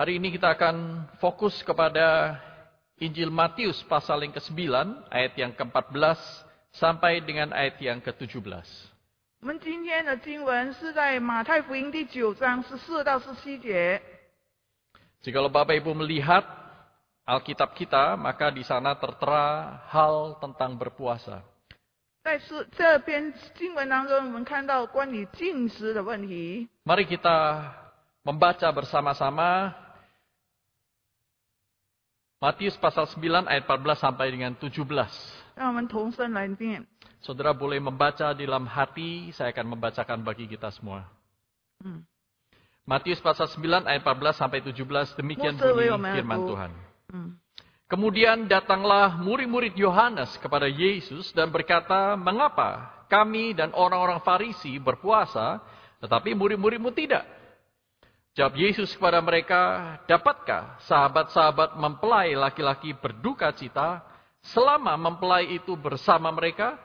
Hari ini kita akan fokus kepada Injil Matius pasal yang ke-9 ayat yang ke-14 sampai dengan ayat yang ke-17. 我们今天的经文是在马太福音第九章十四到十七节。 Jikalau Bapak Ibu melihat Alkitab kita, maka di sana tertera hal tentang berpuasa. 在是这篇经文当中，我们看到关于进食的问题。 Mari kita membaca bersama-sama Matius pasal 9 ayat 14 sampai dengan 17. Saudara boleh membaca di dalam hati, saya akan membacakan bagi kita semua. Hmm. Matius pasal 9 ayat 14 sampai 17 demikian bunyi firman Tuhan. Hmm. Kemudian datanglah murid-murid Yohanes kepada Yesus dan berkata, "Mengapa kami dan orang-orang Farisi berpuasa, tetapi murid-muridmu tidak?" Jawab Yesus kepada mereka, "Dapatkah sahabat-sahabat mempelai laki-laki berduka cita selama mempelai itu bersama mereka?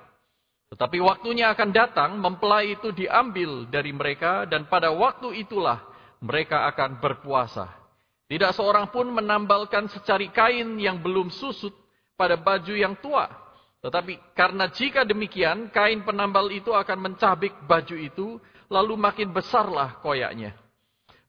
Tetapi waktunya akan datang, mempelai itu diambil dari mereka, dan pada waktu itulah mereka akan berpuasa. Tidak seorang pun menambalkan secari kain yang belum susut pada baju yang tua. Tetapi karena jika demikian, kain penambal itu akan mencabik baju itu, lalu makin besarlah koyaknya.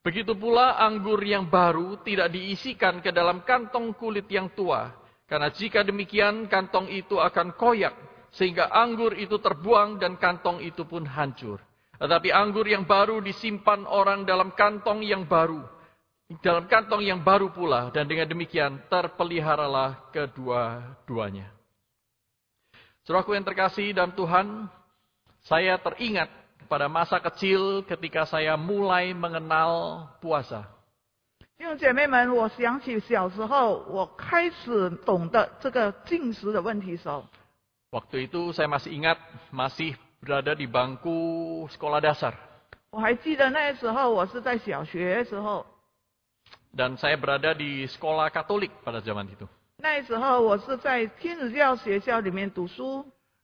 Begitu pula anggur yang baru tidak diisikan ke dalam kantong kulit yang tua. Karena jika demikian, kantong itu akan koyak, sehingga anggur itu terbuang dan kantong itu pun hancur. Tetapi anggur yang baru disimpan orang dalam kantong yang baru, dalam kantong yang baru pula, dan dengan demikian terpeliharalah kedua-duanya. Saudaraku yang terkasih dalam Tuhan, saya teringat pada masa kecil ketika saya mulai mengenal puasa. 弟兄姐妹们，我想起小时候我开始懂得这个进食的问题时候， Waktu itu saya masih ingat, masih berada di bangku sekolah dasar. 我还记得那时候我是在小学时候， Dan saya berada di sekolah Katolik pada zaman itu. 那时候我是在天主教学校里面读书。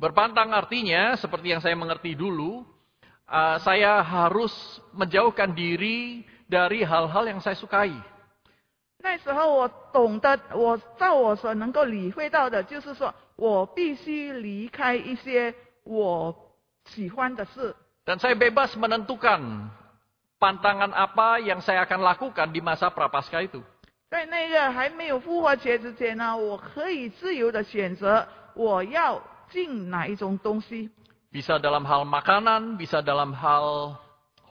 Berpantang artinya, seperti yang saya mengerti dulu, uh, saya harus menjauhkan diri dari hal-hal yang saya sukai. 那时候我懂得，我照我所能够理会到的，就是说我必须离开一些我喜欢的事。 Dan saya bebas menentukan pantangan apa yang saya akan lakukan di masa prapaskah itu. 在那个还没有复活节之前呢，我可以自由的选择我要 进哪一种东西。 Bisa dalam hal makanan, bisa dalam hal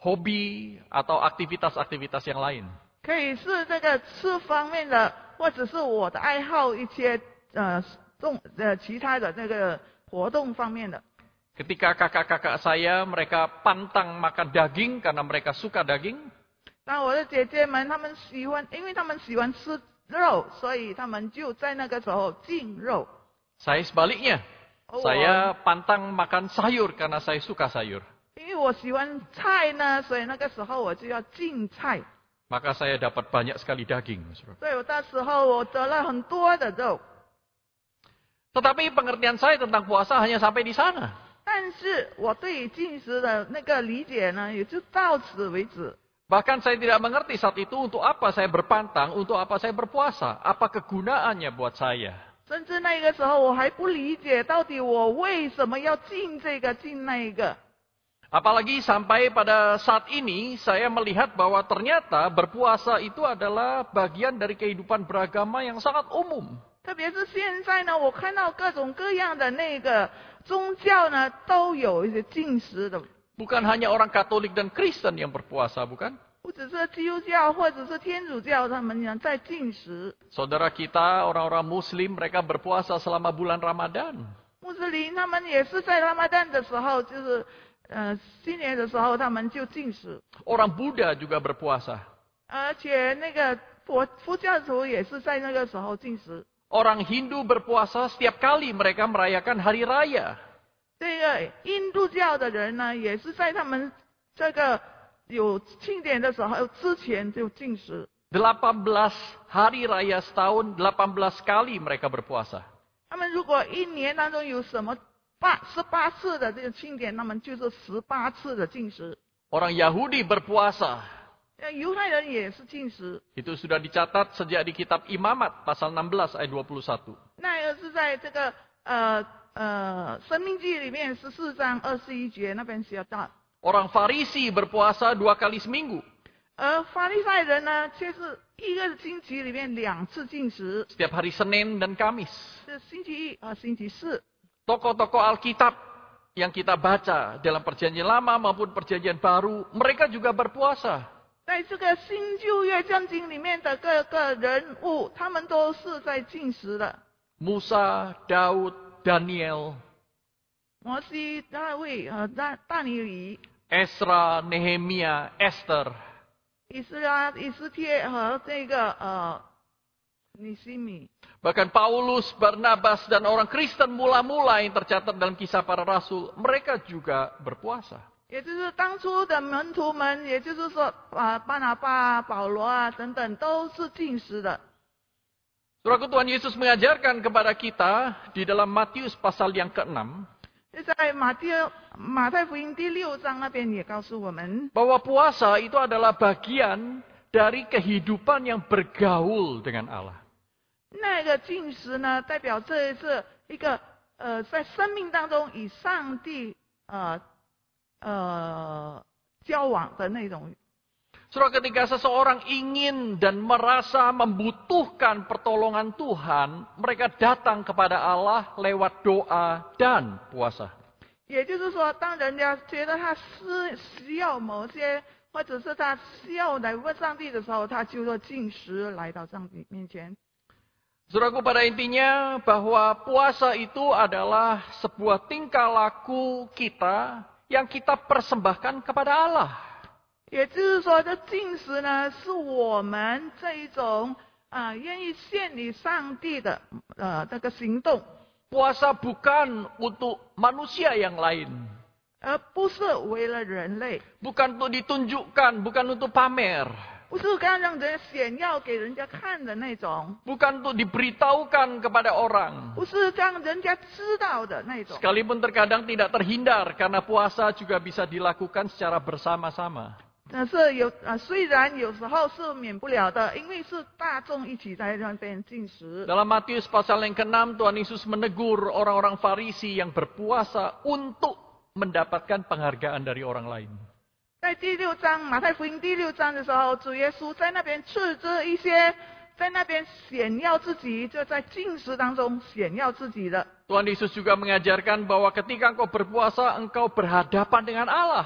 hobi, atau aktivitas-aktivitas yang lain. 可以是这个吃方面的，或者是我的爱好一些呃动呃其他的那个活动方面的。 Ketika kakak-kakak saya, mereka pantang makan daging karena mereka suka daging. 那我的姐姐们，她们喜欢，因为她们喜欢吃肉，所以她们就在那个时候禁肉。 Saya sebaliknya. Oh, saya pantang makan sayur karena saya suka sayur. Eh, Maka saya dapat banyak sekali daging. Tetapi pengertian saya tentang puasa hanya sampai di sana. Bahkan saya tidak mengerti saat itu untuk apa saya berpantang, untuk apa saya berpuasa, apa kegunaannya buat saya. 甚至那个时候我还不理解，到底我为什么要进这个进那个。 Apalagi sampai pada saat ini saya melihat bahwa ternyata berpuasa itu adalah bagian dari kehidupan beragama yang sangat umum. 特别是现在呢，我看到各种各样的那个宗教呢，都有一些进食的， Bukan hanya orang Katolik dan Kristen yang berpuasa, bukan? 不只是基督教或者是天主教，他们呢在进食。 Saudara kita, orang-orang Muslim, mereka berpuasa selama bulan Ramadan. 穆斯林他们也是在拉玛旦的时候，就是呃新年的时候，他们就禁食， Orang Buddha juga berpuasa. 而且那个 佛佛教徒也是在那个时候进食。 Orang Hindu berpuasa setiap kali mereka merayakan hari raya. 这个印度教的人呢，也是在他们这个 有庆典的时候之前就进食。 18 hari raya setahun, 18 kali mereka berpuasa. 他们如果一年当中有什么八十八次的这个庆典，那么就是十八次的进食。 Orang Yahudi berpuasa. 呃犹太人也是进食， Itu sudah dicatat sejak di kitab Imamat pasal 16 ayat 21. 那个是在这个呃呃《生命记》里面十四章二十一节那边写到。 Orang Farisi berpuasa dua kali seminggu. 而法利赛人呢，却是一个星期里面两次进食， Setiap hari Senin dan Kamis. 是星期一和星期四。 Tokoh-tokoh Alkitab yang kita baca dalam perjanjian lama maupun perjanjian baru, mereka juga berpuasa. 在这个新旧约圣经里面的各个人物，他们都是在进食的。 Musa, Daud, Daniel, 摩西、大卫和大大尼里、 Esra, Nehemia, Esther. 以斯拉、以斯帖和这个呃尼西米， Bahkan Paulus, Barnabas, dan orang Kristen mula-mula yang tercatat dalam kisah para rasul, mereka juga berpuasa. 也就是当初的门徒们，也就是说啊巴拿巴、保罗啊等等，都是进食的。 Suraku Tuhan Yesus mengajarkan kepada kita di dalam Matius pasal yang ke-6, 就 在马丁马太福音第六章那边也告诉我们，bahwa puasa itu adalah bagian dari kehidupan yang bergaul dengan Allah. 那个进食呢，代表这是一个呃，在生命当中与上帝呃呃交往的那种。Saudara ketika seseorang ingin dan merasa membutuhkan pertolongan Tuhan, mereka datang kepada Allah lewat doa dan puasa. 也就是说，当人家觉得他是需要某些，或者是他需要来问上帝的时候，他就会进食来到上帝面前。 Saudaraku pada intinya bahwa puasa itu adalah sebuah tingkah laku kita yang kita persembahkan kepada Allah. 也就是说，这进食呢，是我们这一种啊、愿意献给上帝的呃这个行动， Puasa bukan untuk manusia yang lain. 而不是为了人类， Bukan untuk ditunjukkan, bukan untuk pamer. 不是刚让人显耀给人家看的那种， Bukan untuk diberitahukan kepada orang. 不是让人家知道的那种。 Sekalipun terkadang tidak terhindar karena puasa juga bisa dilakukan secara bersama-sama. 但是有啊，虽然有时候是免不了的，因为是大众一起在那边进食。 Dalam Matius pasal yang ke-6 Tuhan Yesus menegur orang-orang Farisi yang berpuasa untuk mendapatkan penghargaan dari orang lain. 在第六章马太福音第六章的时候，主耶稣在那边斥责一些在那边显耀自己，就在进食当中显耀自己的。 Tuhan Yesus juga mengajarkan bahwa ketika engkau berpuasa, engkau berhadapan dengan Allah.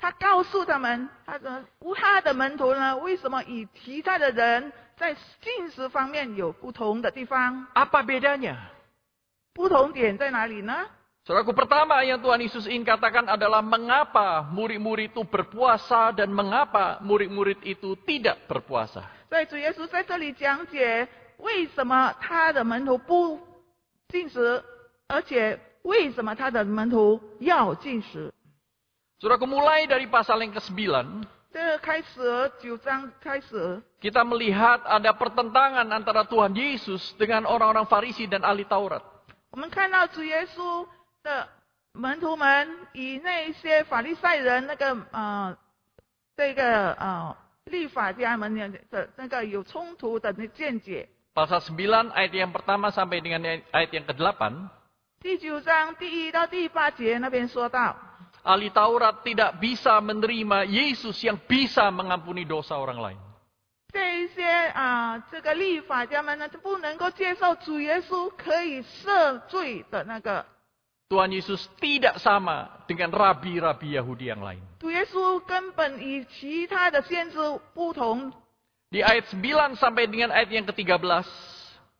他告诉他们，他的他的门徒呢，为什么与其他的人在进食方面有不同的地方？Apa bedanya? 不同点在哪里呢？Saudaraku pertama yang Tuhan Yesus ingin katakan adalah mengapa murid-murid itu berpuasa dan mengapa murid-murid itu tidak berpuasa. 所以主耶稣在这里讲解为什么他的门徒不进食，而且为什么他的门徒要进食。Saudaraku mulai dari pasal yang ke-9, 这个开始九章开始， kita melihat ada pertentangan antara Tuhan Yesus dengan orang-orang Farisi dan ahli Taurat. 我们看到主耶稣的门徒们与那一些法利赛人那个呃这个呃律法家们的的那个有冲突的那见解。 Pasal 9 ayat yang pertama sampai dengan ayat yang ke-8, 第九章第一到第八节那边说到， ahli Taurat tidak bisa menerima Yesus yang bisa mengampuni dosa orang lain. 这一些啊、这个立法家们呢，就不能够接受主耶稣可以赦罪的那个 Tuhan Yesus tidak sama dengan rabi-rabi Yahudi yang lain. 主耶稣根本与其他的先知不同。 Di ayat 9 sampai dengan ayat yang ke-13,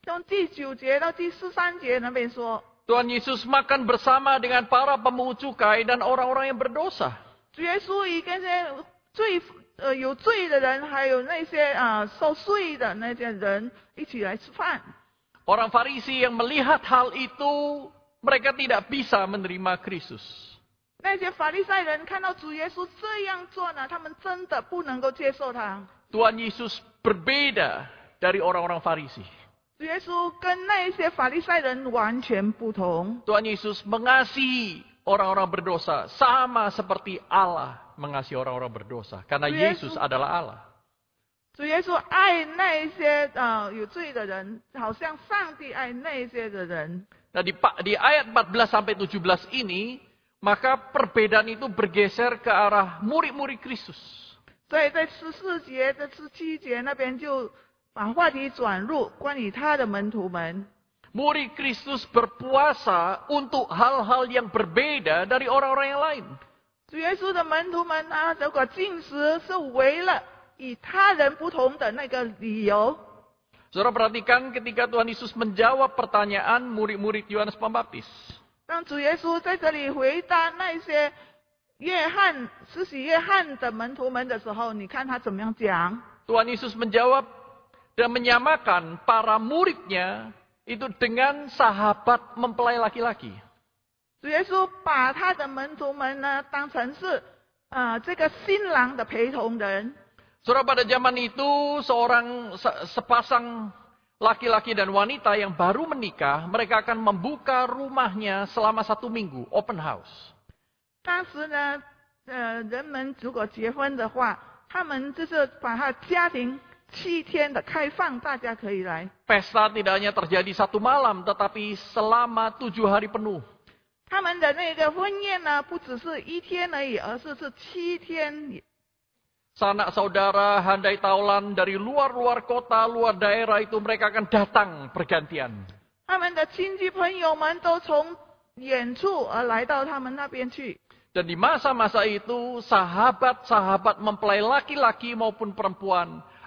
从第九节到第十三节那边说， Tuhan Yesus makan bersama dengan para pemungut cukai dan orang-orang yang berdosa. 主耶稣与跟这些罪呃有罪的人，还有那些啊、受税的那些人一起来吃饭。 Orang Farisi yang melihat hal itu, mereka tidak bisa menerima Kristus. 那些法利赛人看到主耶稣这样做呢，他们真的不能够接受他。 Tuhan Yesus berbeda dari orang-orang Farisi. 主耶稣跟那些法利赛人完全不同。 Tuhan Yesus mengasihi orang-orang berdosa sama seperti Allah mengasihi orang-orang berdosa. Karena Yesus- Yesus adalah Allah. 主耶稣爱那些呃有罪的人，好像上帝爱那些的人。 Nah di, pa- di ayat 14 sampai 17 ini, maka perbedaan itu bergeser ke arah murid-murid Kristus. 所以在十四节、这十七节那边就 把话题转入关于他的门徒们。 Murid Kristus berpuasa untuk hal-hal yang berbeda dari orang-orang yang lain. 主耶稣的门徒们呢，如果进食是为了与他人不同的那个理由。 Saudara perhatikan ketika Tuhan Yesus menjawab pertanyaan murid-murid Yohanes Pembaptis. 当主耶稣在这里回答那些约翰、施洗约翰的门徒们的时候，你看他怎么样讲？ Tuhan Yesus menjawab dan menyamakan para muridnya itu dengan sahabat mempelai laki-laki. 主耶稣把他的门徒们呢当成是啊、这个新郎的陪同人。 Saudara pada zaman itu seorang se- sepasang laki-laki dan wanita yang baru menikah, mereka akan membuka rumahnya selama satu minggu, open house. 当时呢，呃，人们如果结婚的话，他们就是把他家庭 七天的开放，大家可以来。 Pesta tidak hanya terjadi satu malam, tetapi selama tujuh hari penuh. 他们的那个婚宴呢，不只是一天而已，而是是七天。 Sanak saudara, handai taulan dari luar-luar kota, luar daerah itu mereka akan datang pergantian. 他们的亲戚朋友们都从远处而来到他们那边去。 Dan di masa-masa itu, sahabat-sahabat mempelai laki-laki maupun perempuan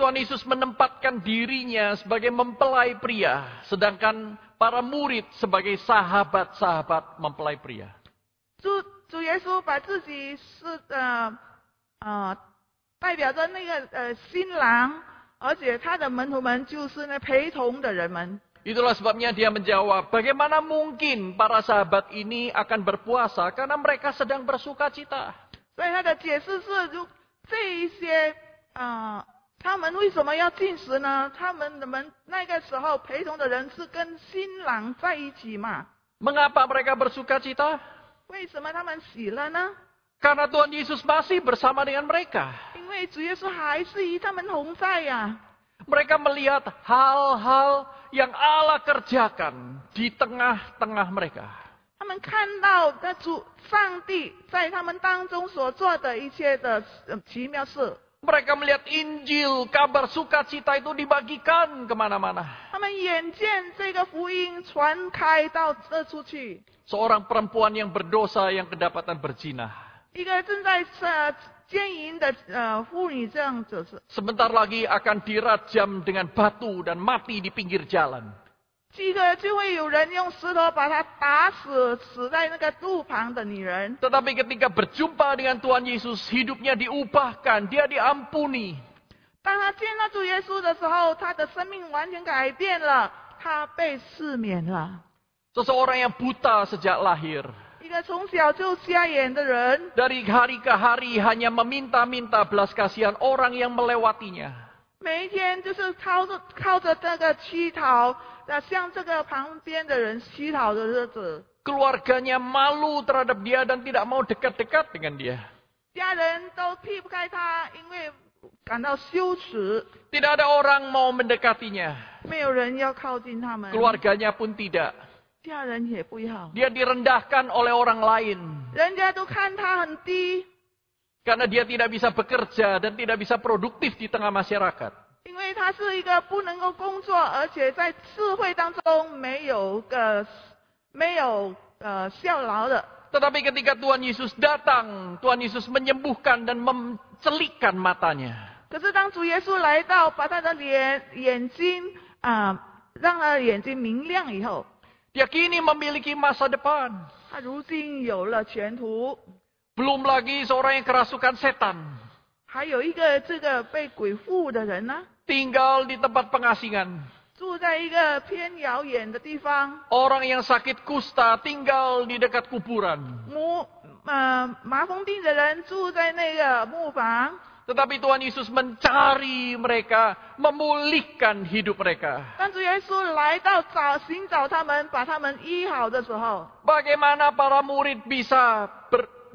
Tuhan Yesus menempatkan dirinya sebagai mempelai pria, sedangkan para murid sebagai sahabat-sahabat mempelai pria. 主主耶稣把自己是呃呃代表着那个呃新郎，而且他的门徒们就是那陪同的人们。 Itulah sebabnya dia menjawab, bagaimana mungkin para sahabat ini akan berpuasa karena mereka sedang bersuka cita. 所以他的解释是，如这一些呃， 他们为什么要进食呢？他们的们那个时候陪同的人是跟新郎在一起嘛？ Mengapa mereka bersuka cita? 为什么他们喜乐呢？ Karena Tuhan Yesus masih bersama dengan mereka. 因为主耶稣还是与他们同在呀、 Mereka melihat hal-hal yang Allah kerjakan di tengah-tengah mereka. 他们看到那主上帝在他们当中所做的一切的呃奇妙事， mereka melihat Injil, kabar sukacita itu dibagikan ke mana-mana. Seorang perempuan yang berdosa yang kedapatan berzina. Sebentar lagi akan dirajam dengan batu dan mati di pinggir jalan. 这个就会有人用石头把他打死，死在那个路旁的女人。Tetapi ketika berjumpa dengan Tuhan Yesus, hidupnya diubahkan, dia diampuni. 当他见到主耶稣的时候，他的生命完全改变了，他被赦免了。Seseorang yang buta sejak lahir. 一个从小就瞎眼的人，Dari hari ke hari hanya meminta-minta belas kasihan orang yang melewatinya. 每一天就是靠着靠着这个乞讨，呃，向这个旁边的人乞讨的日子。 keluarganya malu terhadap dia dan tidak mau dekat-dekat dengan dia. 家人都避不开他，因为感到羞耻， Tidak ada orang mau mendekatinya. 没有人要靠近他们， Keluarganya pun tidak. 家人也不要， Dia direndahkan oleh orang lain. 人家都看他很低， Karena dia tidak bisa bekerja dan tidak bisa produktif di tengah masyarakat. 因为他是一个不能够工作，而且在社会当中没有个没有呃效劳的。 Tetapi ketika Tuhan Yesus datang, Tuhan Yesus menyembuhkan dan mencelikkan matanya. 可是当主耶稣来到，把他的脸眼睛啊、让他的眼睛明亮以后， Dia kini memiliki masa depan. 他如今有了前途。 Belum lagi seorang yang kerasukan setan. 还有一个这个被鬼附的人呢， Tinggal di tempat pengasingan. 住在一个偏遥远的地方， Orang yang sakit kusta tinggal di dekat kuburan. 木呃麻风病的人住在那个木房。 Tetapi Tuhan Yesus mencari mereka, memulihkan hidup mereka. 当主耶稣来到找寻找他们，把他们医好的时候， Bagaimana para murid bisa ber,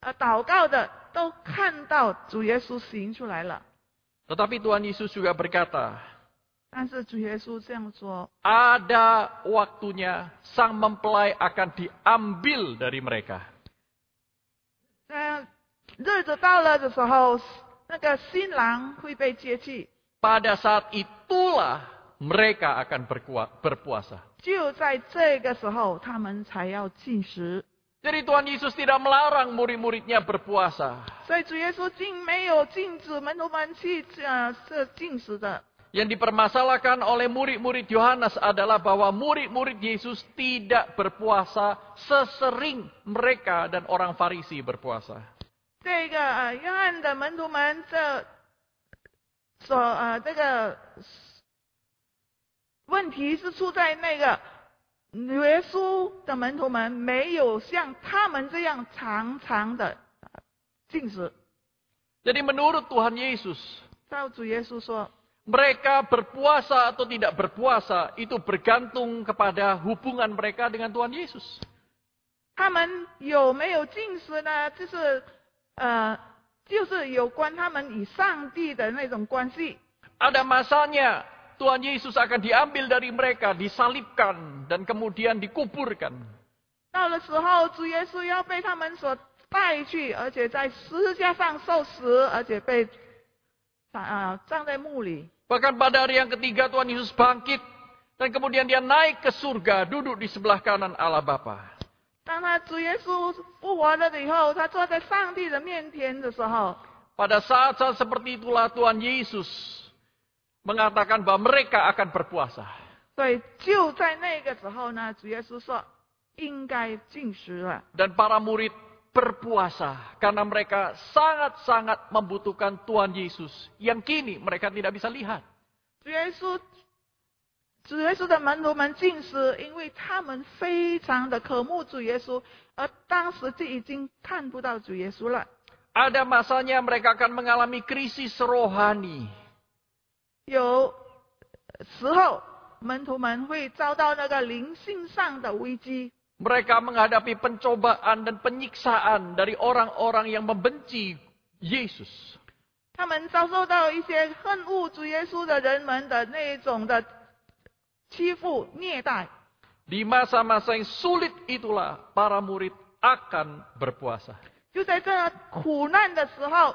呃祷告的，都看到主耶稣行出来了。 Tetapi Tuhan Yesus juga berkata, 但是主耶稣这样说， ada waktunya sang mempelai akan diambil dari mereka. 呃，日子到了的时候，那个新郎会被接去， Pada saat itulah mereka akan berkua- berpuasa. 就在这个时候，他们才要进食。 Jadi Tuhan Yesus tidak melarang murid-muridnya berpuasa. 所以主耶稣竟没有禁止门徒们去呃是进食的。 Yang dipermasalahkan oleh murid-murid Yohanes adalah bahwa murid-murid Yesus tidak berpuasa sesering mereka dan orang Farisi berpuasa. 这个呃约翰的门徒们这所呃这个问题是出在那个 耶稣的门徒们没有像他们这样常常的进食。Jadi menurut Tuhan Yesus, 照主耶稣说，mereka berpuasa atau tidak berpuasa itu bergantung kepada hubungan mereka dengan Tuhan Yesus. 他们有没有进食呢？就是呃，就是有关他们与上帝的那种关系。Ada masanya Tuhan Yesus akan diambil dari mereka, disalibkan, dan kemudian dikuburkan. 到的时候，主耶稣要被他们所带去，而且在十字架上受死，而且被啊、葬在墓里。 Bahkan pada hari yang ketiga Tuhan Yesus bangkit, dan kemudian dia naik ke surga, duduk di sebelah kanan Allah Bapa. 当他主耶稣复活了以后，他坐在上帝的面前的时候， Pada saat-saat seperti itulah Tuhan Yesus mengatakan bahwa mereka akan berpuasa. 所以就在那个时候呢，主耶稣说应该进食了。 Dan para murid berpuasa karena mereka sangat-sangat membutuhkan Tuhan Yesus yang kini mereka tidak bisa lihat. 主耶稣，主耶稣的门徒们进食，因为他们非常的渴慕主耶稣，而当时就已经看不到主耶稣了。 Ada masanya mereka akan mengalami krisis rohani. 有时候门徒们会遭到那个灵性上的危机， Mereka menghadapi pencobaan dan penyiksaan dari orang-orang yang membenci Yesus. 他们遭受到一些恨恶主耶稣的人们的那种的欺负虐待。 Di masa-masa yang sulit itulah para murid akan berpuasa. 就在这苦难的时候，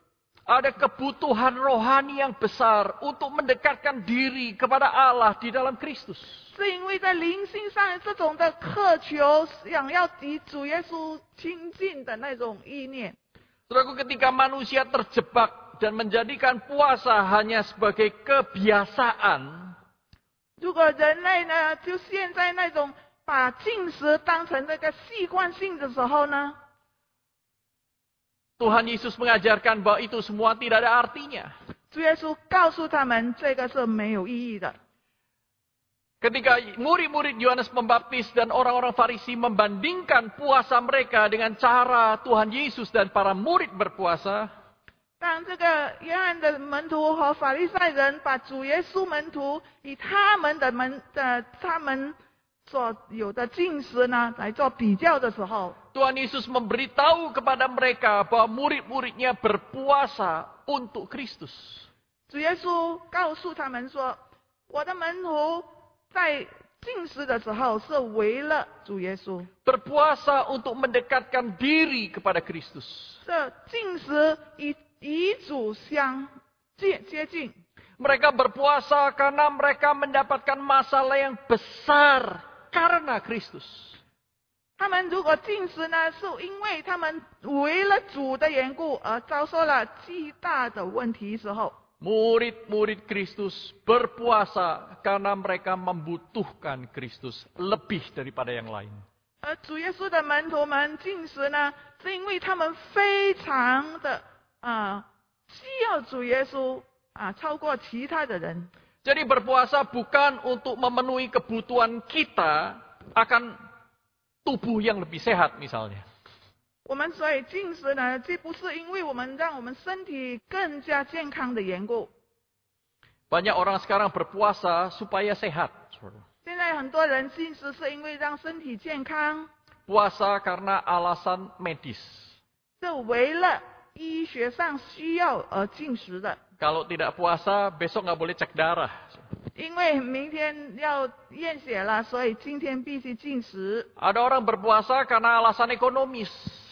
Ada kebutuhan rohani yang besar untuk mendekatkan diri kepada Allah di dalam Kristus. 是因为在灵性上这种的渴求，想要与主耶稣亲近的那种意念。 Saudaraku, ketika manusia terjebak dan menjadikan puasa hanya sebagai kebiasaan, 如果人类呢，就现在那种把进食当成这个习惯性的时候呢， Tuhan Yesus mengajarkan bahwa itu semua tidak ada artinya. 主耶稣告诉他们，这个是没有意义的。 Ketika murid-murid Yohanes Pembaptis dan orang-orang Farisi membandingkan puasa mereka dengan cara Tuhan Yesus dan para murid berpuasa, 当这个约翰的门徒和法利赛人把主耶稣门徒以他们的门的他们 所有的进食呢来做比较的时候， Tuhan Yesus memberitahu kepada mereka bahwa murid-muridnya berpuasa untuk Kristus. 主耶稣告诉他们说：“我的门徒在进食的时候是为了主耶稣， Berpuasa untuk mendekatkan diri kepada Kristus. 这进食以与主相接接近。 Mereka berpuasa karena mereka mendapatkan masalah yang besar karena Kristus. 他们如果进食呢，是因为他们为了主的缘故而遭受了巨大的问题时候，Murid-murid Kristus berpuasa karena mereka membutuhkan Kristus lebih daripada yang lain. 而主耶稣的门徒们进食呢，是因为他们非常的啊、需要主耶稣啊，超过其他的人。Jadi berpuasa bukan untuk memenuhi kebutuhan kita akan tubuh yang lebih sehat misalnya. 我们所以进食呢，这不是因为我们让我们身体更加健康的缘故。 Banyak orang sekarang berpuasa supaya sehat. 现在很多人进食是因为让身体健康， Puasa karena alasan medis. 是为了 医学上需要而进食的。 Kalau tidak puasa, besok nggak boleh cek darah. 因为明天要验血了，所以今天必须进食。 Ada orang berpuasa karena alasan ekonomis.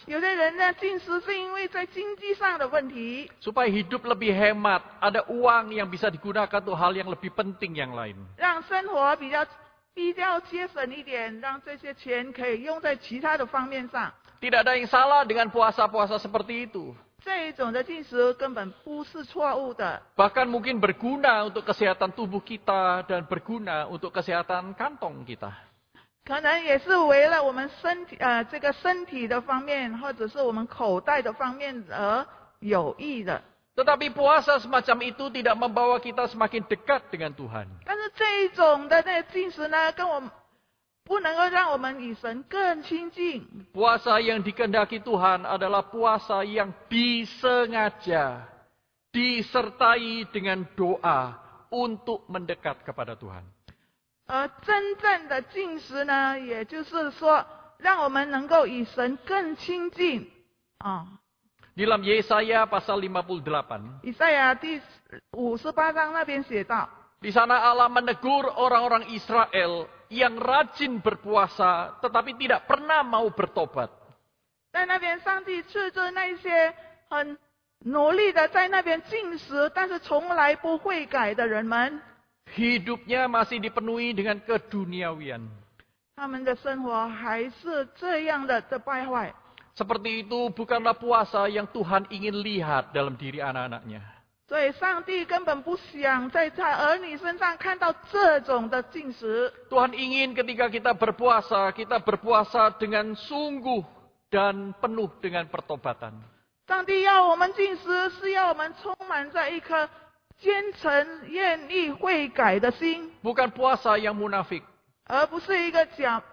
有的人呢，进食是因为在经济上的问题， Supaya hidup lebih hemat. Ada uang yang bisa digunakan untuk hal yang lebih penting yang lain. 让生活比较比较节省一点，让这些钱可以用在其他的方面上。 Tidak ada yang salah dengan puasa-puasa seperti itu. 这一种的进食根本不是错误的， Bahkan mungkin berguna untuk kesehatan tubuh kita dan berguna untuk kesehatan kantong kita. 可能也是为了我们身体呃这个身体的方面，或者是我们口袋的方面而有益的。 Tetapi puasa semacam itu tidak membawa kita semakin dekat dengan Tuhan. 但是这一种的那个进食呢，跟我们 不能够让我们与神更亲近。 Puasa yang dikehendaki Tuhan adalah puasa yang disengaja disertai dengan doa untuk mendekat kepada Tuhan. 而真正的进食呢，也就是说，让我们能够与神更亲近啊。 Dalam Yesaya pasal 58, 以赛亚第五十八章那边写道， di sana Allah menegur orang-orang Israel yang rajin berpuasa tetapi tidak pernah mau bertobat. 在那边上帝斥责那些很努力的在那边进食，但是从来不会改的人们， Hidupnya masih dipenuhi dengan keduniawian. 他们的生活还是这样的的败坏。 Seperti itu bukanlah puasa yang Tuhan ingin lihat dalam diri anak-anaknya. 所以，上帝根本不想在他儿女身上看到这种的进食。Tuhan ingin ketika kita berpuasa, kita berpuasa dengan sungguh dan penuh dengan pertobatan. 上帝要我们进食，是要我们充满在一颗虔诚、愿意悔改的心，Bukan puasa yang munafik. 而不是一个讲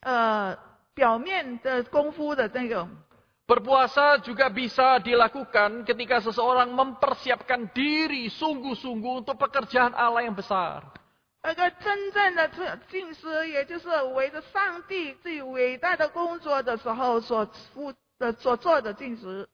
呃表面的功夫的那种。Berpuasa juga bisa dilakukan ketika seseorang mempersiapkan diri sungguh-sungguh untuk pekerjaan Allah yang besar. 那个真正的这进食，也就是围着上帝最伟大的工作的时候所付的所做的进食。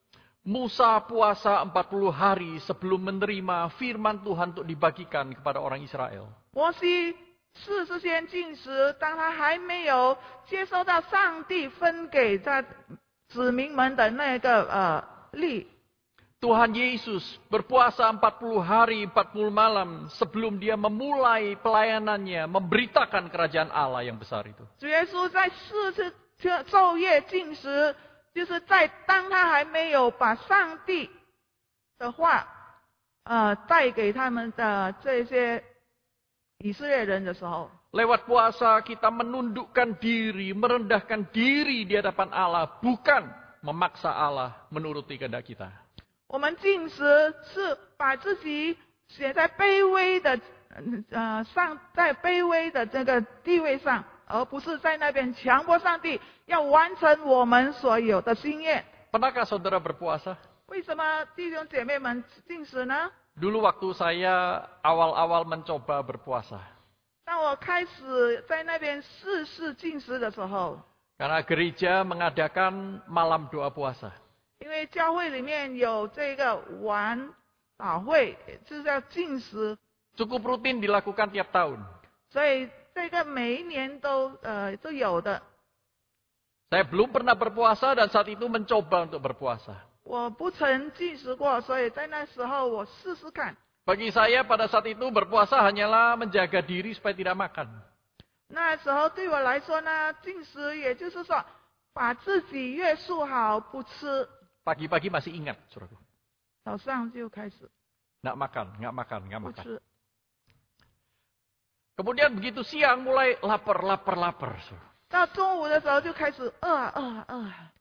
Musa puasa 40 hari sebelum menerima firman Tuhan untuk dibagikan kepada orang Israel. 摩西四十天进食，当他还没有接收到上帝分给他 子民们的那个呃力，Tuhan Yesus berpuasa 40 hari, 40 malam sebelum dia memulai pelayanannya, memberitakan kerajaan Allah yang besar itu. 主耶稣在四次昼夜进食，就是在当他还没有把上帝的话，呃，带给他们的这些以色列人的时候， Lewat puasa kita menundukkan diri, merendahkan diri di hadapan Allah, bukan memaksa Allah menuruti kehendak kita. 我们进食是把自己写在卑微的，呃，上在卑微的这个地位上，而不是在那边强迫上帝要完成我们所有的心愿。 Pernahkah saudara berpuasa? 为什么弟兄姐妹们进食呢？ Dulu waktu saya awal-awal mencoba berpuasa. Karena gereja mengadakan malam doa puasa. Cukup rutin dilakukan tiap tahun. Saya belum pernah berpuasa dan saat itu mencoba untuk berpuasa. 我不曾进食过，所以在那时候我试试看。 Bagi saya pada saat itu berpuasa hanyalah menjaga diri supaya tidak makan. 那时候对我来说呢，进食也就是说把自己约束好，不吃， Pagi-pagi masih ingat, saudaraku. 早上就开始 Nggak makan, nggak makan, nggak 不 makan. 吃。 Kemudian begitu siang mulai lapar, lapar, lapar. saudara. 到中午的时候就开始饿啊饿啊饿啊，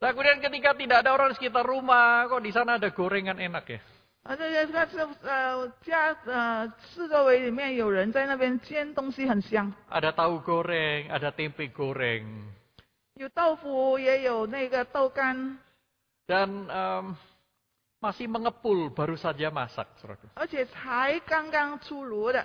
Nah, kemudian ketika tidak ada orang di sekitar rumah, kok di sana ada gorengan enak ya? 而这些这是呃家呃四周围里面有人在那边煎东西很香， Ada tahu goreng, ada tempe goreng. 有豆腐也有那个豆干， Dan em, masih mengepul, baru saja masak, saudaraku. 而且才刚刚出炉的，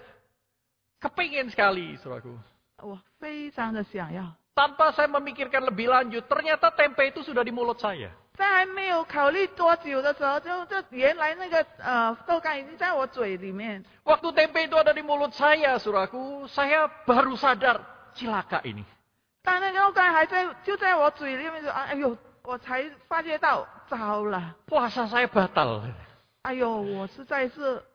Kepingin sekali, saudaraku. 我非常的想要。 Tanpa saya memikirkan lebih lanjut, ternyata tempe itu sudah di mulut saya. 在还没有考虑多久的时候，就就原来那个呃豆干已经在我嘴里面。 Waktu tempe itu ada di mulut saya, saudaraku, saya baru sadar, cilaka ini. 当那个豆干还在就在我嘴里面就哎呦，我才发觉到糟了， Puasa saya batal. 哎呦，我实在是在进食呀。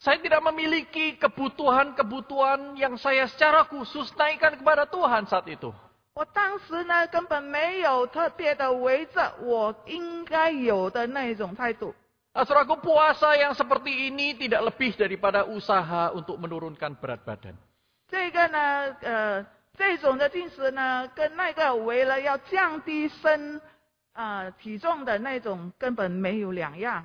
Saya tidak memiliki kebutuhan-kebutuhan yang saya secara khusus naikkan kepada Tuhan saat itu. 我当时呢，根本没有特别的围着我应该有的那一种态度。 Nah, saudaraku, puasa yang seperti ini tidak lebih daripada usaha untuk menurunkan berat badan. 这个呢，呃，这种的进食呢，跟那个为了要降低身呃体重的那种根本没有两样。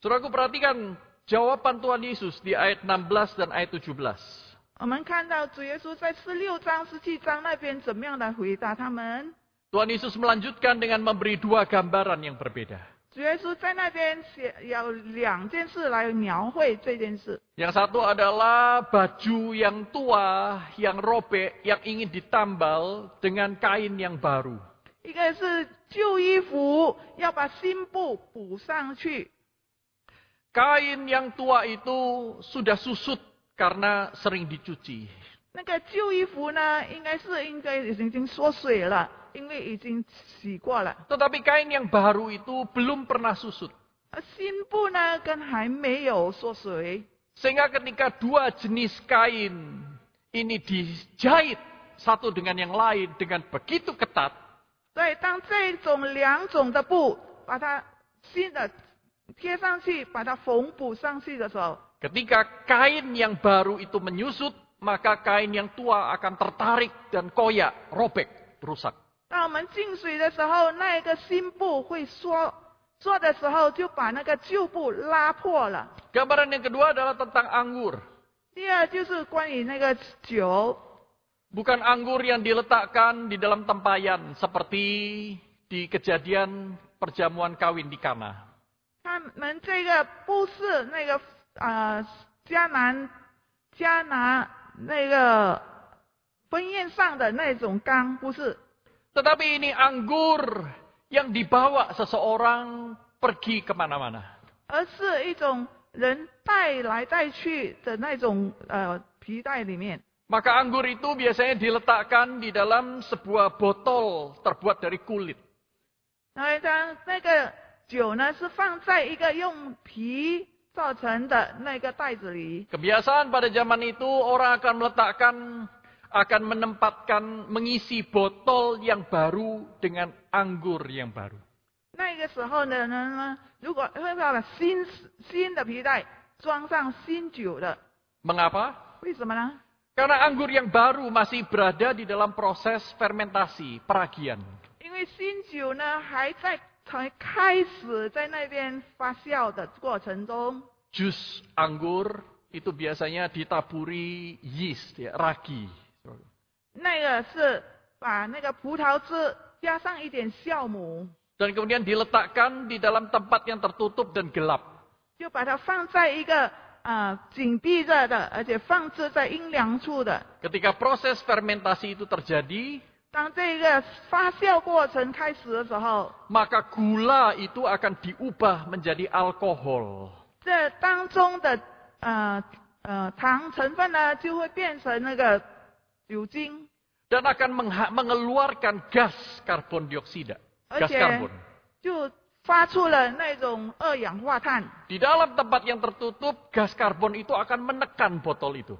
Saudaraku perhatikan jawaban Tuhan Yesus di ayat 16 dan ayat 17. 我们看到主耶稣在十六章、十七章那边怎么样来回答他们。 Tuhan Yesus melanjutkan dengan memberi dua gambaran yang berbeda. 主耶稣在那边写有两件事来描绘这件事。 Yang satu adalah baju yang tua, yang robek, yang ingin ditambal dengan kain yang baru. 一个是旧衣服要把新布补上去， Kain yang tua itu sudah susut karena sering dicuci. 那个旧衣服呢，应该是应该已经缩水了，因为已经洗过了。 Tetapi kain yang baru itu belum pernah susut. 而新布呢，跟还没有缩水， Sehingga ketika dua jenis kain ini dijahit satu dengan yang lain dengan begitu ketat, 所以当这种两种的布把它新的 贴上去，把它缝补上去的时候， Ketika kain yang baru itu menyusut, maka kain yang tua akan tertarik dan koyak, robek, rusak. 当我们进水的时候，那一个新布会缩，缩的时候就把那个旧布拉破了。 Gambaran yang kedua adalah tentang anggur. 第二就是关于那个酒， Bukan anggur yang diletakkan di dalam tempayan seperti di kejadian perjamuan kawin di Kana. 他们这个不是那个呃迦南迦南那个婚宴上的那种缸，不是，Tetapi ini anggur yang dibawa seseorang pergi kemana-mana. 而是一种人带来带去的那种呃皮带里面。Maka anggur itu biasanya diletakkan di dalam sebuah botol terbuat dari kulit. 然后当那个酒呢是放在一个用皮造成的那个袋子里。 Kebiasaan pada zaman itu orang akan meletakkan, akan menempatkan, mengisi botol yang baru dengan anggur yang baru. 那个时候的人呢，如果会把新新的皮带装上新酒的， Mengapa? 为什么呢？ Karena anggur yang baru masih berada di dalam proses fermentasi, peragian. 因为新酒呢还在 才开始在那边发酵的过程中， Jus anggur itu biasanya ditaburi yeast, ya, ragi. 那个是把那个葡萄汁加上一点酵母， Dan kemudian diletakkan di dalam tempat yang tertutup dan gelap. 就把它放在一个啊、呃紧闭着的，而且放置在阴凉处的。 Ketika proses fermentasi itu terjadi, 当这个发酵过程开始的时候， maka gula itu akan diubah menjadi alkohol. 这当中的呃呃糖成分呢，就会变成那个酒精， Dan akan mengha- mengeluarkan gas karbon dioksida. Gas Oke. karbon. 就发出了那种二氧化碳。 Di dalam tempat yang tertutup, gas karbon itu akan menekan botol itu.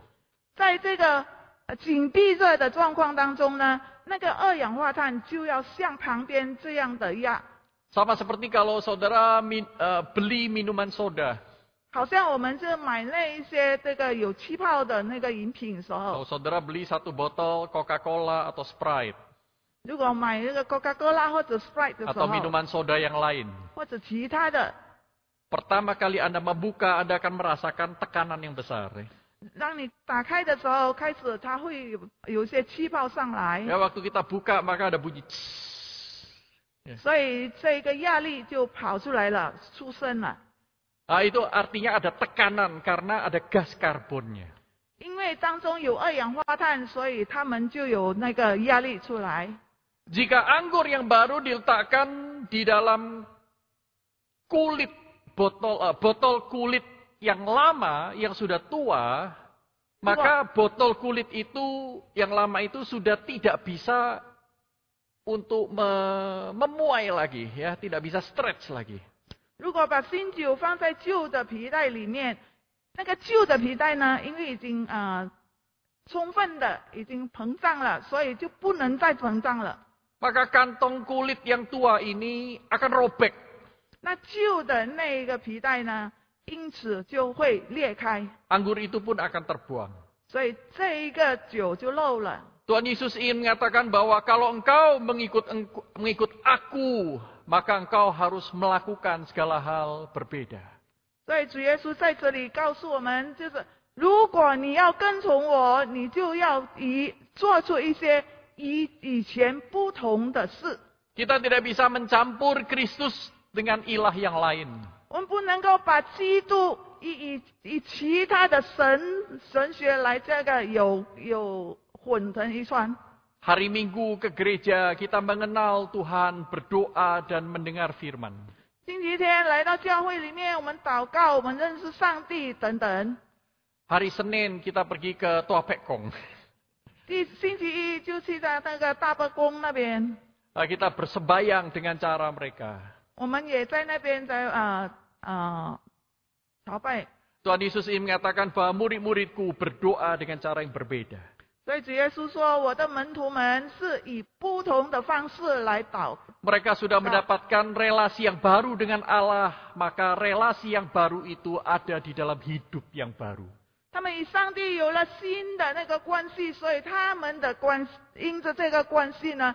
在这个呃紧闭着的状况当中呢， 那个二氧化碳就要向旁边这样的压， Sama seperti kalau saudara min- eh, beli minuman soda. 好像我们是买那一些这个有气泡的那个饮品的时 Kalau 候， saudara beli satu botol Coca-Cola atau Sprite. 如果买那个 Coca-Cola 或者 Sprite 的时 Atau 候， minuman soda yang lain. 或者其他的， Pertama kali Anda membuka, Anda akan merasakan tekanan yang besar. ya. 当你打开的时候，开始它会有有一些气泡上来， Ya, waktu kita buka, maka ada bunyi. "Tss". 所以这个压力就跑出来了，出声了。 Nah, itu artinya ada tekanan karena ada gas karbonnya. 因为当中有二氧化碳，所以它们就有那个压力出来。 Jika anggur yang baru diletakkan di dalam kulit botol eh, botol kulit yang lama yang sudah tua, maka botol kulit itu yang lama itu sudah tidak bisa untuk me- memuai lagi ya, tidak bisa stretch lagi. 如果把新酒放在旧的皮带里面，那个旧的皮带呢，因为已经呃充分的已经膨胀了，所以就不能再膨胀了。 Maka kantong kulit yang tua ini akan robek 那旧的那个皮带呢， 因此就会裂开， anggur itu pun akan terbuang. 所以这一个酒就漏了。 Tuhan Yesus ingin mengatakan bahwa kalau engkau mengikut engku- mengikut aku, maka engkau harus melakukan segala hal berbeda. 所以主耶稣在这里告诉我们，就是如果你要跟从我，你就要以做出一些以以前不同的事。 Kita tidak bisa mencampur Kristus dengan ilah yang lain. 我们不能够把基督以以以其他的神神学来这个有有混成一串。 Hari Minggu ke gereja kita mengenal Tuhan, berdoa dan mendengar firman. 星期天来到教会里面，我们祷告，我们认识上帝等等。 Hari Senin kita pergi ke Tua Pekong. 第星期一就去在那个大伯宫那边， Nah, Kita bersembayang dengan cara mereka. 我们也在那边在啊 啊朝拜。 Tuhan Yesus ingin mengatakan bahwa murid-muridku berdoa dengan cara yang berbeda. 所以主耶稣说，我的门徒们是以不同的方式来祷。 Mereka sudah mendapatkan relasi yang baru dengan Allah, maka relasi yang baru itu ada di dalam hidup yang baru. 他们与上帝有了新的那个关系，所以他们的关因着这个关系呢，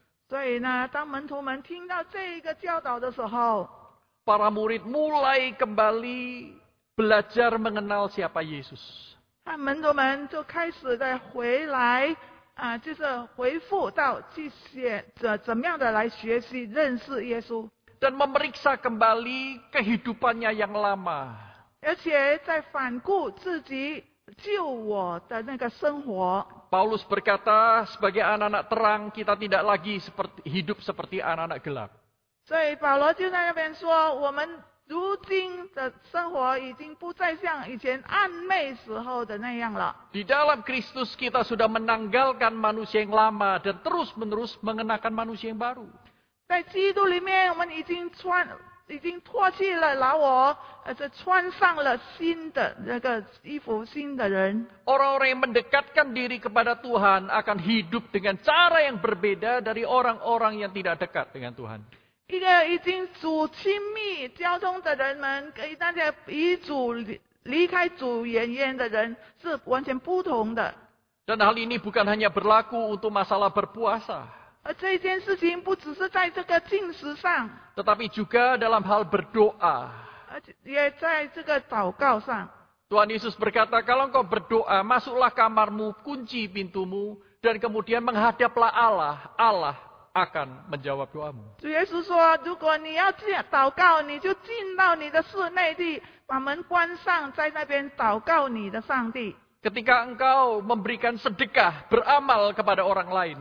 所以呢，当门徒们听到这一个教导的时候， para murid mulai kembali belajar mengenal siapa Yesus. 那门徒们就开始的回来啊，就是回复到去写怎怎么样的来学习认识耶稣， Dan memeriksa kembali kehidupannya yang lama. 而且在反顾自己救我的那个生活。 Paulus berkata, sebagai anak-anak terang, kita tidak lagi seperti, hidup seperti anak-anak gelap. 所以保罗就在那边说，我们如今的生活已经不再像以前暧昧时候的那样了。 Di dalam Kristus kita sudah menanggalkan manusia yang lama dan terus-menerus mengenakan manusia yang baru. 在基督里面，我们已经穿， 已经脱去了老我，而且穿上了新的那个衣服，新的人。 Orang-orang yang mendekatkan diri kepada Tuhan akan hidup dengan cara yang berbeda dari orang-orang yang tidak dekat dengan Tuhan. 一个已经主亲密交通的人们，跟大家与主离离开主远远的人是完全不同的。 Dan hal ini bukan hanya berlaku untuk masalah berpuasa, tetapi juga dalam hal berdoa. Tuhan Yesus berkata, kalau engkau berdoa, masuklah kamarmu, kunci pintumu, dan kemudian menghadaplah Allah. Allah akan menjawab doamu. Ketika engkau memberikan sedekah, beramal kepada orang lain.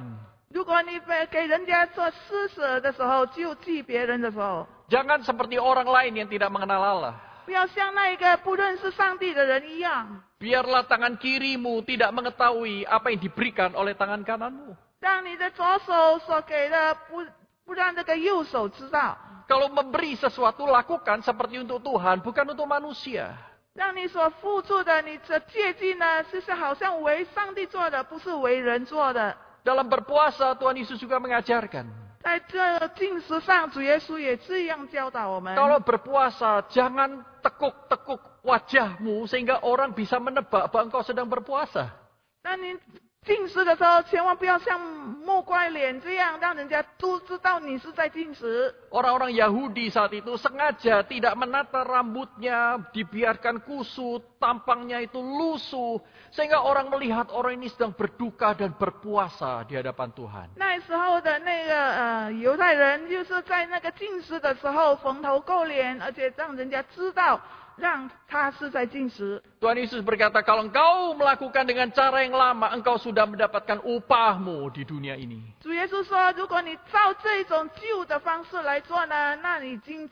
如果你给给人家做施舍的时候，救济别人的时候， jangan seperti orang lain yang tidak mengenal Allah. 不要像那一个不认识上帝的人一样， Biarlah tangan kirimu tidak mengetahui apa yang diberikan oleh tangan kananmu. 让你的左手所给的不不让这个右手知道， Kalau memberi sesuatu, lakukan seperti untuk Tuhan, bukan untuk manusia. 让你所付出的，你的借据呢，就是好像为上帝做的，不是为人做的。 Dalam berpuasa, Tuhan Yesus juga mengajarkan. 在这进食上，主耶稣也这样教导我们。 Kalau berpuasa, jangan tekuk-tekuk wajahmu sehingga orang bisa menebak bahwa engkau sedang berpuasa. 那你 进食的时候，千万不要像木怪脸这样，让人家都知道你是在进食。 Orang-orang Yahudi saat itu sengaja tidak menata rambutnya, dibiarkan kusut, tampangnya itu lusuh, sehingga orang melihat orang ini sedang berduka dan berpuasa di hadapan Tuhan. 那时候的那个呃犹太人，就是在那个进食的时候蓬头垢脸，而且让人家知道， 让他是在进食。 Tuhan Yesus berkata, kalau engkau melakukan dengan cara yang lama, engkau sudah mendapatkan upahmu di dunia ini. 主耶稣说，如果你照这种旧的方式来做呢，那你已经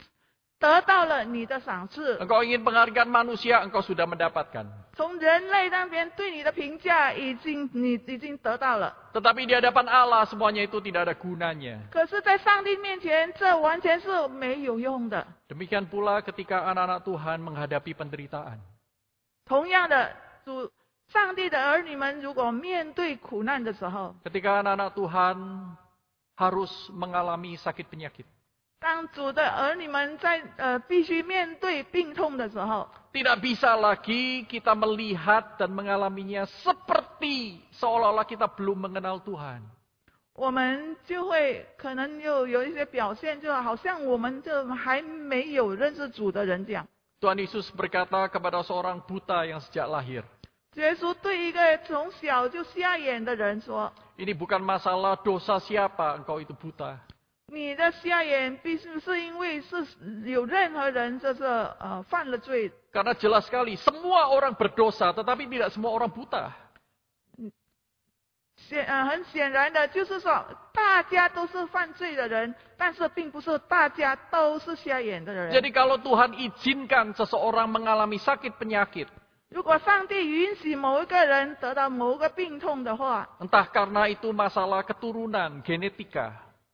得到了你的赏赐。 Engkau ingin penghargaan manusia, engkau sudah mendapatkan. 从人类那边对你的评价，已经你已经得到了。 Tetapi di hadapan Allah semuanya itu tidak ada gunanya. 可是，在上帝面前，这完全是没有用的。 Demikian pula ketika anak-anak Tuhan menghadapi penderitaan. 同样的，主上帝的儿女们，如果面对苦难的时候， Ketika anak-anak Tuhan harus mengalami sakit penyakit. 当主的儿女们在呃必须面对病痛的时候， Tidak bisa lagi kita melihat dan mengalaminya seperti seolah-olah kita belum mengenal Tuhan. 我们就会可能又有一些表现，就好像我们就还没有认识主的人这样。 Tuhan Yesus berkata kepada seorang buta yang sejak lahir, 耶稣对一个从小就瞎眼的人说 ini bukan masalah dosa siapa engkau itu buta.：“ 你的瞎眼必须是因为是有任何人就是呃犯了罪， Karena jelas sekali semua orang berdosa tetapi tidak semua orang buta. 显呃很显然的，就是说大家都是犯罪的人，但是并不是大家都是瞎眼的人。 Jadi kalau Tuhan izinkan seseorang mengalami sakit penyakit, 如果上帝允许某一个人得到某个病痛的话， entah karena itu masalah keturunan, genetika,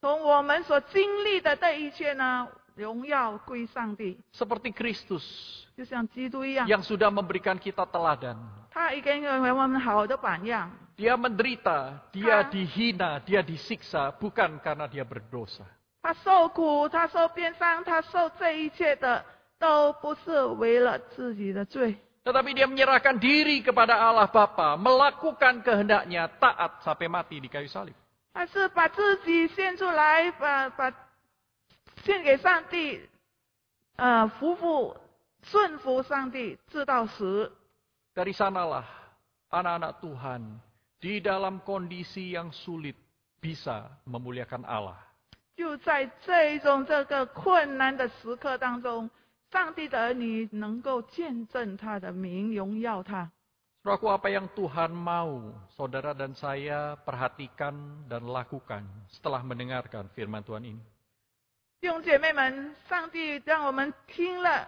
从我们所经历的这一切呢，荣耀归上帝， Seperti Kristus 就像基督一样， yang sudah memberikan kita teladan. 他已经为我们好的榜样。 Dia menderita, dia Ah. dihina, dia disiksa bukan karena dia berdosa. 他受苦，他受鞭伤，他受这一切的，都不是为了自己的罪， Tetapi dia menyerahkan diri kepada Allah Bapa, melakukan kehendaknya taat sampai mati di kayu salib. 他是把自己献出来，把把献给上帝，呃，服服顺服上帝，直到死。Dari sanalah anak-anak Tuhan di dalam kondisi yang sulit bisa memuliakan Allah. 就在这一种这个困难的时刻当中，上帝的儿女能够见证他的名，荣耀他。Saudaraku, apa yang Tuhan mau saudara dan saya perhatikan dan lakukan setelah mendengarkan firman Tuhan ini? 弟兄姐妹们，上帝让我们听了、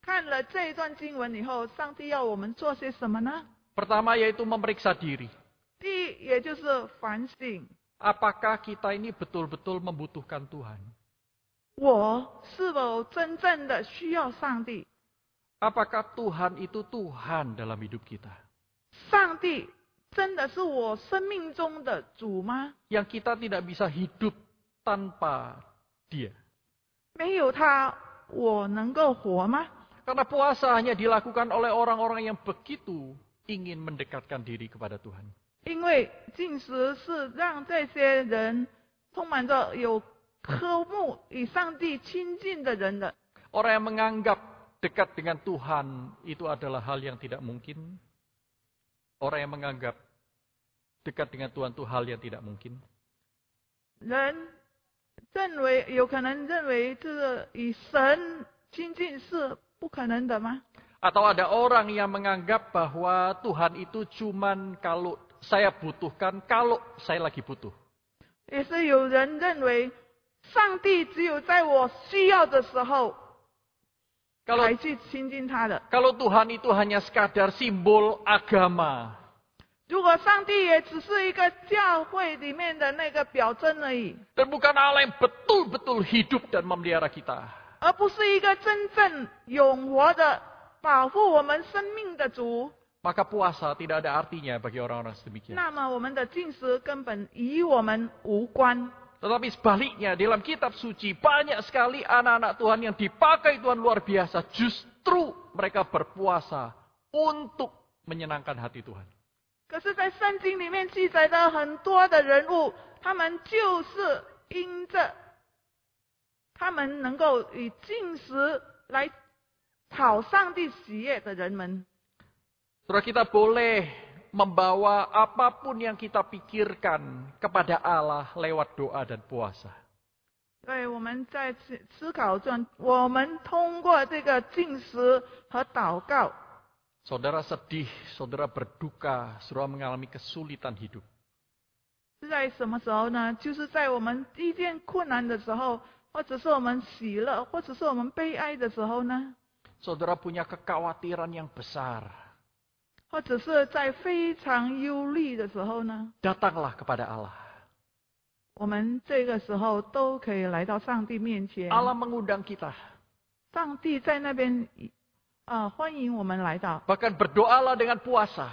看了这一段经文以后，上帝要我们做些什么呢？ Pertama yaitu memeriksa diri. 第一，也就是反省， Apakah kita ini betul-betul membutuhkan Tuhan? 我是否真正的需要上帝？ Apakah Tuhan itu Tuhan dalam hidup kita? 上帝真的是我生命中的主吗？ Yang kita tidak bisa hidup tanpa Dia. 没有他，我能够活吗？ Karena puasa hanya dilakukan oleh orang-orang yang begitu ingin mendekatkan diri kepada Tuhan. 因为进食是让这些人充满着有科目与上帝亲近的人的。 Orang yang menganggap dekat dengan Tuhan itu adalah hal yang tidak mungkin. Orang yang menganggap dekat dengan Tuhan itu hal yang tidak mungkin. 人认为有可能认为这个与神亲近是不可能的吗？ Atau ada orang yang menganggap bahwa Tuhan itu cuman kalau saya butuhkan, kalau saya lagi butuh. 也是有人认为上帝只有在我需要的时候 Kalau kalau Tuhan itu hanya sekadar simbol agama. Dan bukan Allah yang betul-betul hidup dan memelihara kita. Maka puasa tidak ada artinya bagi orang-orang sedemikian. 那么我们的进食根本与我们无关。 Tetapi sebaliknya, dalam kitab suci banyak sekali anak-anak Tuhan yang dipakai Tuhan luar biasa. Justru mereka berpuasa untuk menyenangkan hati Tuhan. 可是，在圣经里面记载的很多的人物，他们就是因着他们能够以进食来讨上帝喜悦的人们。 Saudara kita boleh membawa apapun yang kita pikirkan kepada Allah lewat doa dan puasa. 对，我们在思思考中，我们通过这个进食和祷告， Saudara sedih, saudara berduka, saudara mengalami kesulitan hidup. 是在什么时候呢？就是在我们遇见困难的时候，或者是我们喜乐，或者是我们悲哀的时候呢？ Saudara punya kekhawatiran yang besar. 或者是在非常忧虑的时候呢？ Datanglah kepada Allah. 我们这个时候都可以来到上帝面前。 Allah mengundang kita. 上帝在那边，啊、欢迎我们来到， Bahkan berdoalah dengan puasa.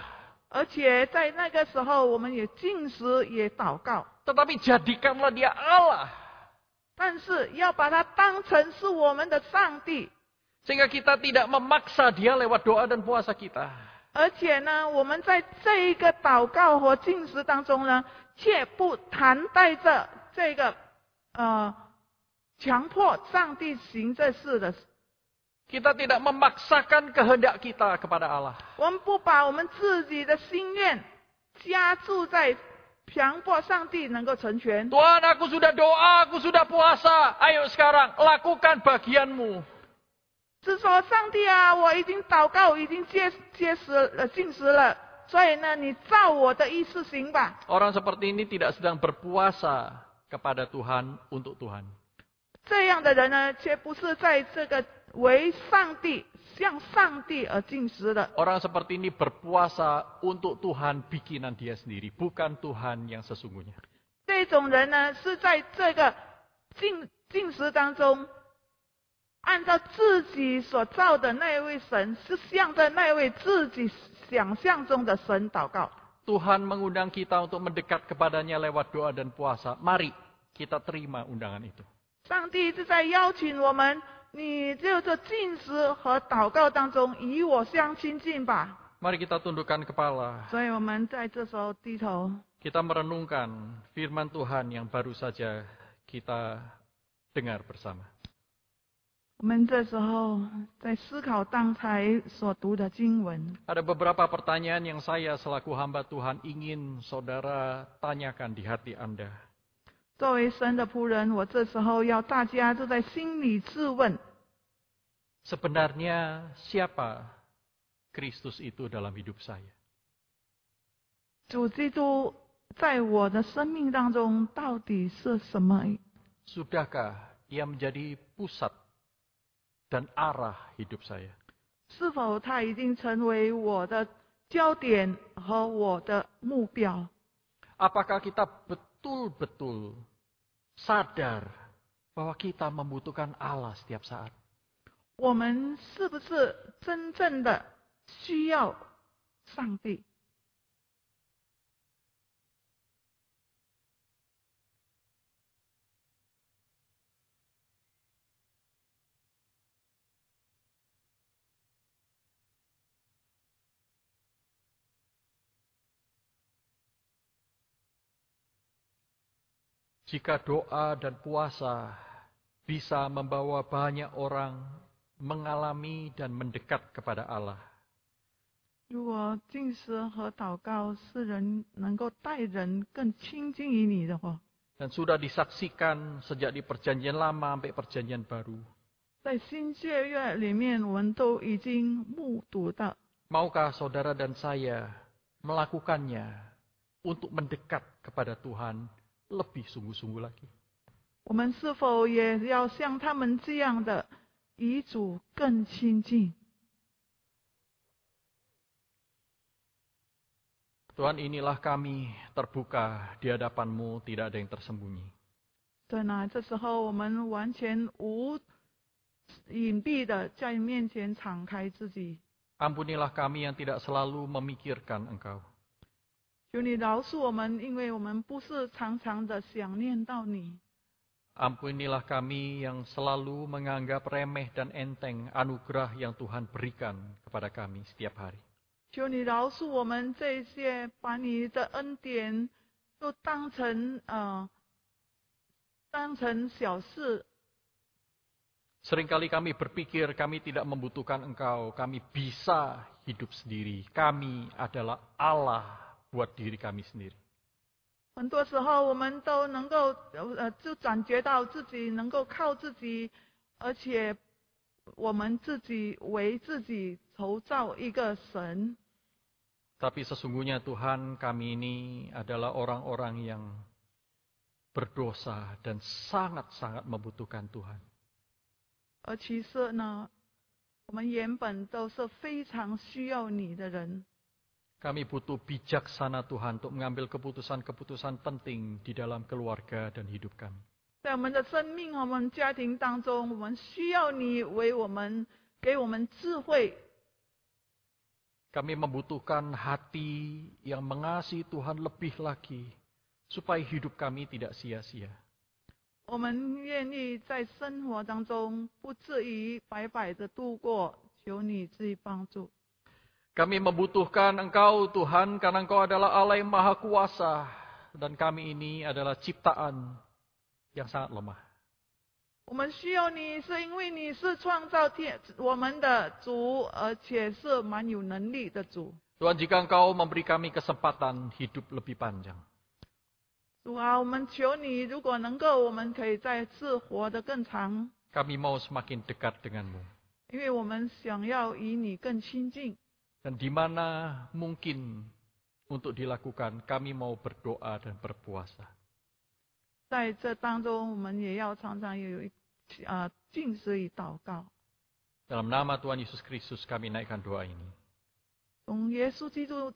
而且在那个时候，我们也进食，也祷告， Tetapi jadikanlah dia Allah. 但是要把它当成是我们的上帝， Sehingga kita tidak memaksa dia lewat doa dan puasa kita. 而且呢，我们在这一个祷告和进食当中呢，却不谈带着这个呃强迫上帝行这事的。Kita tidak memaksakan kehendak kita kepada Allah. 我们不把我们自己的心愿加注在强迫上帝能够成全。Tuhan, aku sudah doa, aku sudah puasa. Ayo sekarang lakukan bagianmu. 是说上帝啊，我已经祷告，我已经接接食了进食了，所以呢，你照我的意思行吧。 Orang seperti ini tidak sedang berpuasa kepada Tuhan untuk Tuhan. 这样的人呢，却不是在这个为上帝向上帝而进食的。 Orang seperti ini berpuasa untuk Tuhan bikinan dia sendiri, bukan Tuhan yang sesungguhnya. 这种人呢，是在这个进进食当中， 按照自己所造的那位神，是向着那位自己想象中的神祷告。 Tuhan mengundang kita untuk mendekat kepadanya lewat doa dan puasa. Mari kita terima undangan itu. 上帝是在邀请我们，你就这进食和祷告当中与我相亲近吧。 Mari kita tundukkan kepala. 所以我们在这时候低头， Kita merenungkan firman Tuhan yang baru saja kita dengar bersama. 我们这时候在思考刚才所读的经文。 Ada beberapa pertanyaan yang saya selaku hamba Tuhan ingin saudara tanyakan di hati Anda. 作为神的仆人，我这时候要大家就在心里自问： Sebenarnya siapa Kristus itu dalam hidup saya? 主基督在我的生命当中到底是什么？ Sudahkah ia menjadi pusat dan arah hidup saya? 是否他已经成为我的焦点和我的目标？ Apakah kita betul-betul sadar bahwa kita membutuhkan Allah setiap saat? 我们是不是真正的需要上帝？ Jika doa dan puasa bisa membawa banyak orang mengalami dan mendekat kepada Allah, 如果进食和祷告是人能够带人更亲近于你的话， dan sudah disaksikan sejak di perjanjian lama sampai perjanjian baru, 在新界月里面，我们都已经目睹到。 maukah saudara dan saya melakukannya untuk mendekat kepada Tuhan lebih sungguh-sungguh lagi? 我们是否也要像他们这样的与主更亲近？ Tuhan inilah kami terbuka di hadapanmu, tidak ada yang tersembunyi. 对呢，这时候我们完全无隐蔽的在你面前敞开自己， Ampunilah kami yang tidak selalu memikirkan Engkau. 求你饶恕我们，因为我们不是常常的想念到你。 Ampunilah kami yang selalu menganggap remeh dan enteng anugerah yang Tuhan berikan kepada kami setiap hari. 求你饶恕我们这些把你的恩典都当成呃当成小事， Seringkali kami berpikir kami tidak membutuhkan Engkau, kami bisa hidup sendiri. Kami adalah Allah buat diri kami sendiri. 很多时候我们都能够呃就感觉到自己能够靠自己，而且我们自己为自己筹造一个神。 Tapi sesungguhnya Tuhan kami ini adalah orang-orang yang berdosa dan sangat-sangat membutuhkan Tuhan. 而其实呢，我们原本都是非常需要你的人。 Kami butuh bijaksana Tuhan untuk mengambil keputusan-keputusan penting di dalam keluarga dan hidup kami. 在我们的生命和我们家庭当中，我们需要你为我们给我们智慧， Kami membutuhkan hati yang mengasihi Tuhan lebih lagi, supaya hidup kami tidak sia-sia. 我们愿意在生活当中不至于白白的度过，求你自己帮助。 Kami membutuhkan Engkau Tuhan karena Engkau adalah Allah yang maha kuasa. Dan kami ini adalah ciptaan yang sangat lemah. 我们需要你，是因为你是创造天我们的主，而且是蛮有能力的主。 Tuhan jika Engkau memberi kami kesempatan hidup lebih panjang. 主啊，我们求你，如果能够，我们可以再次活得更长， Kami mau semakin dekat denganmu. 因为我们想要与你更亲近。 Dan di mana mungkin untuk dilakukan, kami mau berdoa dan berpuasa. 在这当中，我们也要常常有一啊进食与祷告。 Dalam nama Tuhan Yesus Kristus kami naikkan doa ini. 从耶稣基督